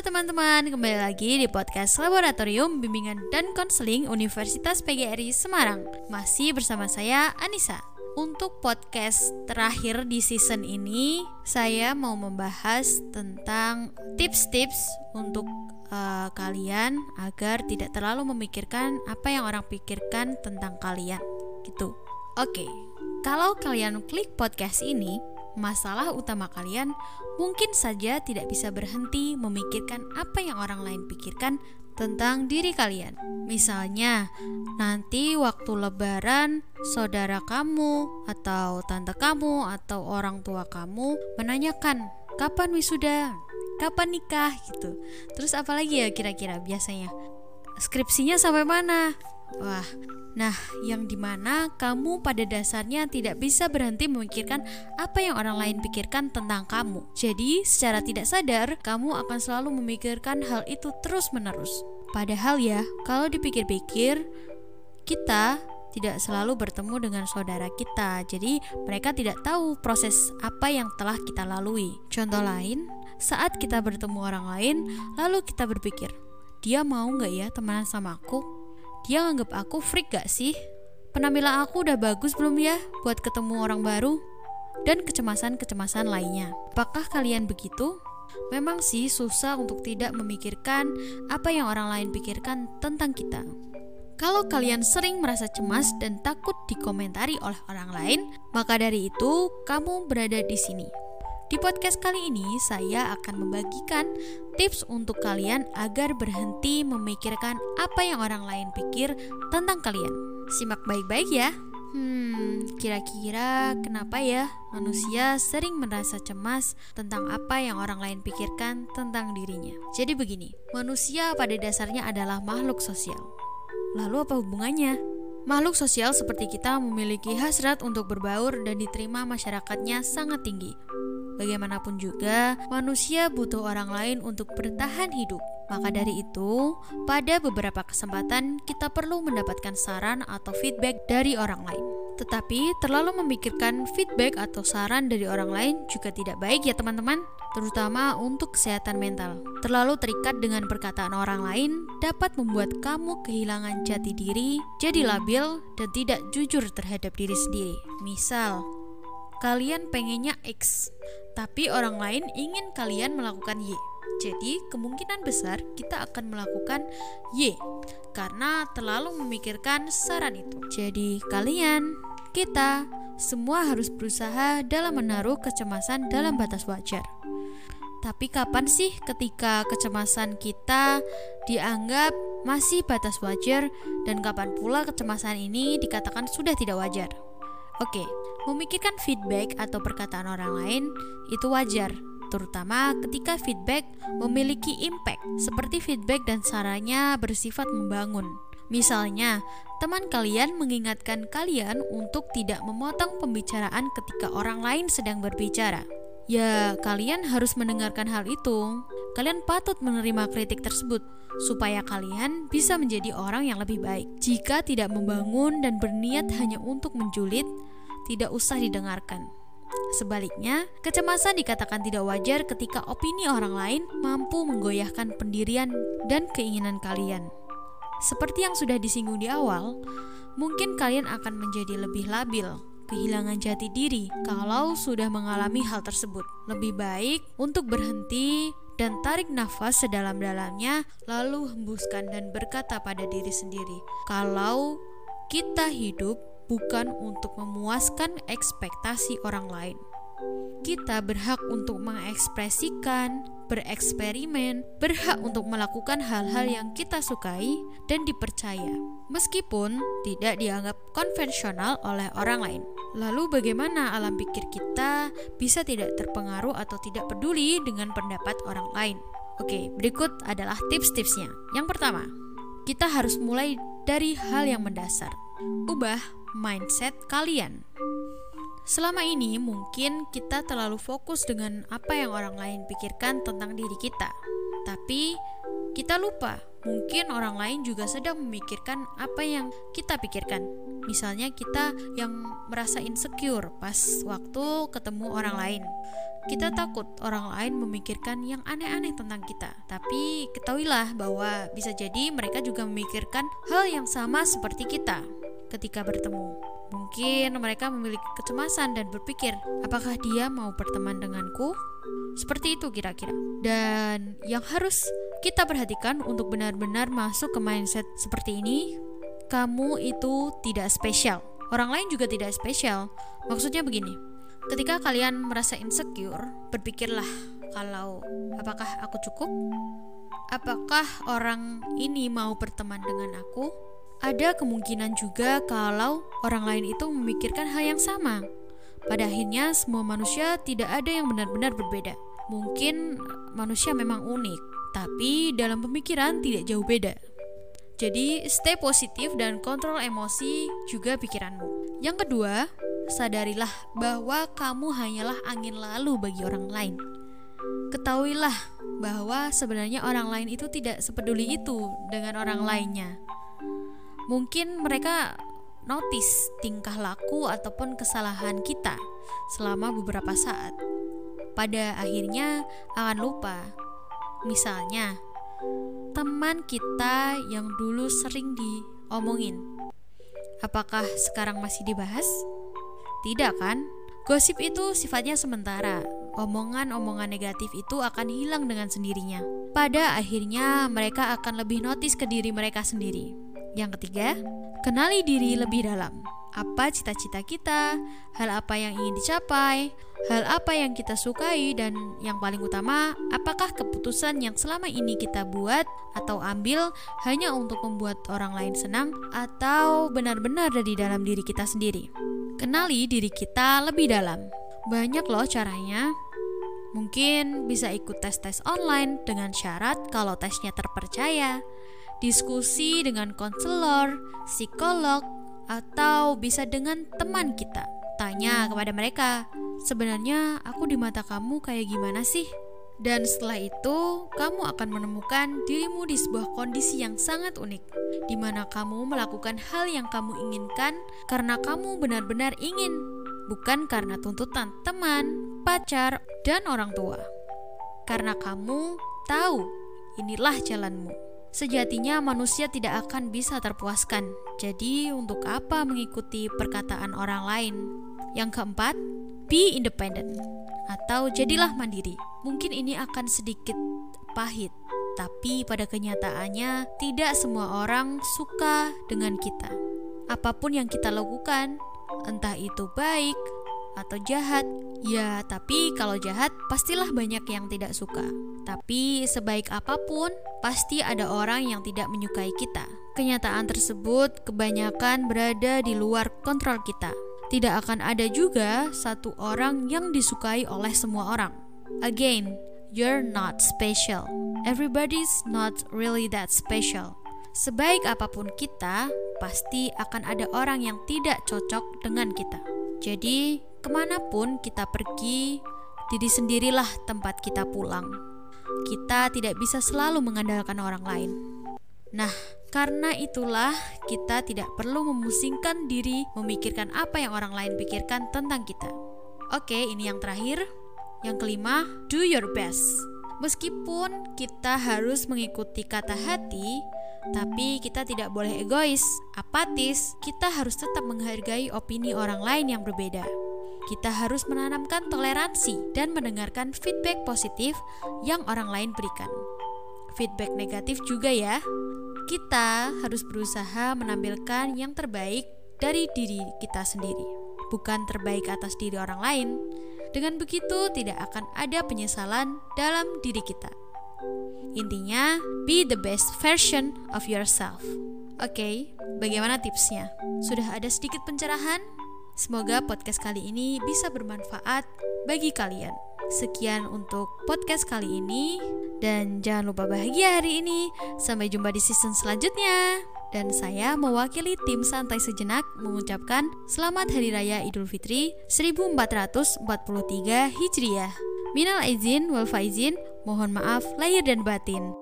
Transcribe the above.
Halo teman-teman, kembali lagi di podcast Laboratorium Bimbingan dan Konseling Universitas PGRI Semarang. Masih bersama saya Anissa. Untuk podcast terakhir di season ini, saya mau membahas tentang tips-tips untuk uh, kalian agar tidak terlalu memikirkan apa yang orang pikirkan tentang kalian. Gitu. Oke, kalau kalian klik podcast ini, masalah utama kalian mungkin saja tidak bisa berhenti memikirkan apa yang orang lain pikirkan tentang diri kalian. Misalnya, nanti waktu lebaran, saudara kamu atau tante kamu atau orang tua kamu menanyakan, "Kapan wisuda? Kapan nikah?" gitu. Terus apalagi ya kira-kira biasanya? Skripsinya sampai mana? Wah, Nah, yang di mana kamu pada dasarnya tidak bisa berhenti memikirkan apa yang orang lain pikirkan tentang kamu. Jadi, secara tidak sadar, kamu akan selalu memikirkan hal itu terus-menerus. Padahal ya, kalau dipikir-pikir, kita tidak selalu bertemu dengan saudara kita. Jadi, mereka tidak tahu proses apa yang telah kita lalui. Contoh lain, saat kita bertemu orang lain, lalu kita berpikir, dia mau nggak ya temenan sama aku? Dia nganggap aku freak gak sih? Penampilan aku udah bagus belum ya buat ketemu orang baru? Dan kecemasan-kecemasan lainnya. Apakah kalian begitu? Memang sih susah untuk tidak memikirkan apa yang orang lain pikirkan tentang kita. Kalau kalian sering merasa cemas dan takut dikomentari oleh orang lain, maka dari itu kamu berada di sini di podcast kali ini, saya akan membagikan tips untuk kalian agar berhenti memikirkan apa yang orang lain pikir tentang kalian. Simak baik-baik ya. Hmm, kira-kira kenapa ya manusia sering merasa cemas tentang apa yang orang lain pikirkan tentang dirinya? Jadi begini, manusia pada dasarnya adalah makhluk sosial. Lalu apa hubungannya? Makhluk sosial seperti kita memiliki hasrat untuk berbaur dan diterima masyarakatnya sangat tinggi. Bagaimanapun juga, manusia butuh orang lain untuk bertahan hidup. Maka dari itu, pada beberapa kesempatan kita perlu mendapatkan saran atau feedback dari orang lain. Tetapi terlalu memikirkan feedback atau saran dari orang lain juga tidak baik ya teman-teman, terutama untuk kesehatan mental. Terlalu terikat dengan perkataan orang lain dapat membuat kamu kehilangan jati diri, jadi labil dan tidak jujur terhadap diri sendiri. Misal, kalian pengennya X, tapi orang lain ingin kalian melakukan Y. Jadi, kemungkinan besar kita akan melakukan Y karena terlalu memikirkan saran itu. Jadi, kalian, kita, semua harus berusaha dalam menaruh kecemasan dalam batas wajar. Tapi kapan sih ketika kecemasan kita dianggap masih batas wajar dan kapan pula kecemasan ini dikatakan sudah tidak wajar? Oke, memikirkan feedback atau perkataan orang lain itu wajar, terutama ketika feedback memiliki impact, seperti feedback dan sarannya bersifat membangun. Misalnya, teman kalian mengingatkan kalian untuk tidak memotong pembicaraan ketika orang lain sedang berbicara. Ya, kalian harus mendengarkan hal itu. Kalian patut menerima kritik tersebut supaya kalian bisa menjadi orang yang lebih baik. Jika tidak membangun dan berniat hanya untuk menjulit, tidak usah didengarkan. Sebaliknya, kecemasan dikatakan tidak wajar ketika opini orang lain mampu menggoyahkan pendirian dan keinginan kalian. Seperti yang sudah disinggung di awal, mungkin kalian akan menjadi lebih labil, kehilangan jati diri kalau sudah mengalami hal tersebut. Lebih baik untuk berhenti dan tarik nafas sedalam-dalamnya, lalu hembuskan dan berkata pada diri sendiri, "Kalau kita hidup bukan untuk memuaskan ekspektasi orang lain. Kita berhak untuk mengekspresikan, bereksperimen, berhak untuk melakukan hal-hal yang kita sukai dan dipercaya, meskipun tidak dianggap konvensional oleh orang lain. Lalu, bagaimana alam pikir kita bisa tidak terpengaruh atau tidak peduli dengan pendapat orang lain? Oke, berikut adalah tips-tipsnya. Yang pertama, kita harus mulai dari hal yang mendasar. Ubah mindset kalian. Selama ini mungkin kita terlalu fokus dengan apa yang orang lain pikirkan tentang diri kita. Tapi kita lupa, mungkin orang lain juga sedang memikirkan apa yang kita pikirkan. Misalnya kita yang merasa insecure pas waktu ketemu orang lain. kita takut orang lain memikirkan yang aneh-aneh tentang kita. Tapi ketahuilah bahwa bisa jadi mereka juga memikirkan hal yang sama seperti kita ketika bertemu. Mungkin mereka memiliki kecemasan dan berpikir, apakah dia mau berteman denganku? Seperti itu kira-kira. Dan yang harus kita perhatikan untuk benar-benar masuk ke mindset seperti ini, kamu itu tidak spesial. Orang lain juga tidak spesial. Maksudnya begini, Ketika kalian merasa insecure, berpikirlah kalau apakah aku cukup? Apakah orang ini mau berteman dengan aku? Ada kemungkinan juga kalau orang lain itu memikirkan hal yang sama. Pada akhirnya, semua manusia tidak ada yang benar-benar berbeda. Mungkin manusia memang unik, tapi dalam pemikiran tidak jauh beda. Jadi, stay positif dan kontrol emosi juga pikiranmu. Yang kedua, sadarilah bahwa kamu hanyalah angin lalu bagi orang lain. Ketahuilah bahwa sebenarnya orang lain itu tidak sepeduli itu dengan orang lainnya. Mungkin mereka notice tingkah laku ataupun kesalahan kita selama beberapa saat. Pada akhirnya akan lupa. Misalnya, teman kita yang dulu sering diomongin. Apakah sekarang masih dibahas? Tidak kan? Gosip itu sifatnya sementara. Omongan-omongan negatif itu akan hilang dengan sendirinya. Pada akhirnya, mereka akan lebih notice ke diri mereka sendiri. Yang ketiga, kenali diri lebih dalam apa cita-cita kita, hal apa yang ingin dicapai, hal apa yang kita sukai, dan yang paling utama, apakah keputusan yang selama ini kita buat atau ambil hanya untuk membuat orang lain senang, atau benar-benar dari dalam diri kita sendiri. Kenali diri kita lebih dalam. Banyak loh caranya. Mungkin bisa ikut tes-tes online dengan syarat kalau tesnya terpercaya, diskusi dengan konselor, psikolog, atau bisa dengan teman kita. Tanya kepada mereka, sebenarnya aku di mata kamu kayak gimana sih? Dan setelah itu, kamu akan menemukan dirimu di sebuah kondisi yang sangat unik, di mana kamu melakukan hal yang kamu inginkan karena kamu benar-benar ingin, bukan karena tuntutan teman, pacar, dan orang tua. Karena kamu tahu inilah jalanmu. Sejatinya manusia tidak akan bisa terpuaskan. Jadi, untuk apa mengikuti perkataan orang lain? Yang keempat, be independent atau jadilah mandiri. Mungkin ini akan sedikit pahit, tapi pada kenyataannya tidak semua orang suka dengan kita. Apa pun yang kita lakukan, entah itu baik atau jahat. Ya, tapi kalau jahat pastilah banyak yang tidak suka. Tapi sebaik apa pun, pasti ada orang yang tidak menyukai kita. Kenyataan tersebut kebanyakan berada di luar kontrol kita. Tidak akan ada juga satu orang yang disukai oleh semua orang. Again, you're not special. Everybody's not really that special. Sebaik apa pun kita, pasti akan ada orang yang tidak cocok dengan kita. Jadi, Ke mana pun kita pergi, diri sendirilah tempat kita pulang. Kita tidak bisa selalu mengandalkan orang lain. Nah, karena itulah kita tidak perlu memusingkan diri memikirkan apa yang orang lain pikirkan tentang kita. Oke, ini yang terakhir. Yang kelima, do your best. Meskipun kita harus mengikuti kata hati, tapi kita tidak boleh egois, apatis. Kita harus tetap menghargai opini orang lain yang berbeda kita harus menanamkan toleransi dan mendengarkan feedback positif yang orang lain berikan. Feedback negatif juga ya. Kita harus berusaha menampilkan yang terbaik dari diri kita sendiri, bukan terbaik atas diri orang lain. Dengan begitu, tidak akan ada penyesalan dalam diri kita. Intinya, be the best version of yourself. Oke, okay, bagaimana tipsnya? Sudah ada sedikit pencerahan? Semoga podcast kali ini bisa bermanfaat bagi kalian. Sekian untuk podcast kali ini dan jangan lupa bahagia hari ini. Sampai jumpa di season selanjutnya. Dan saya mewakili tim Santai Sejenak mengucapkan Selamat Hari Raya Idul Fitri 1443 Hijriah. Minal izin wal faizin, mohon maaf lahir dan batin.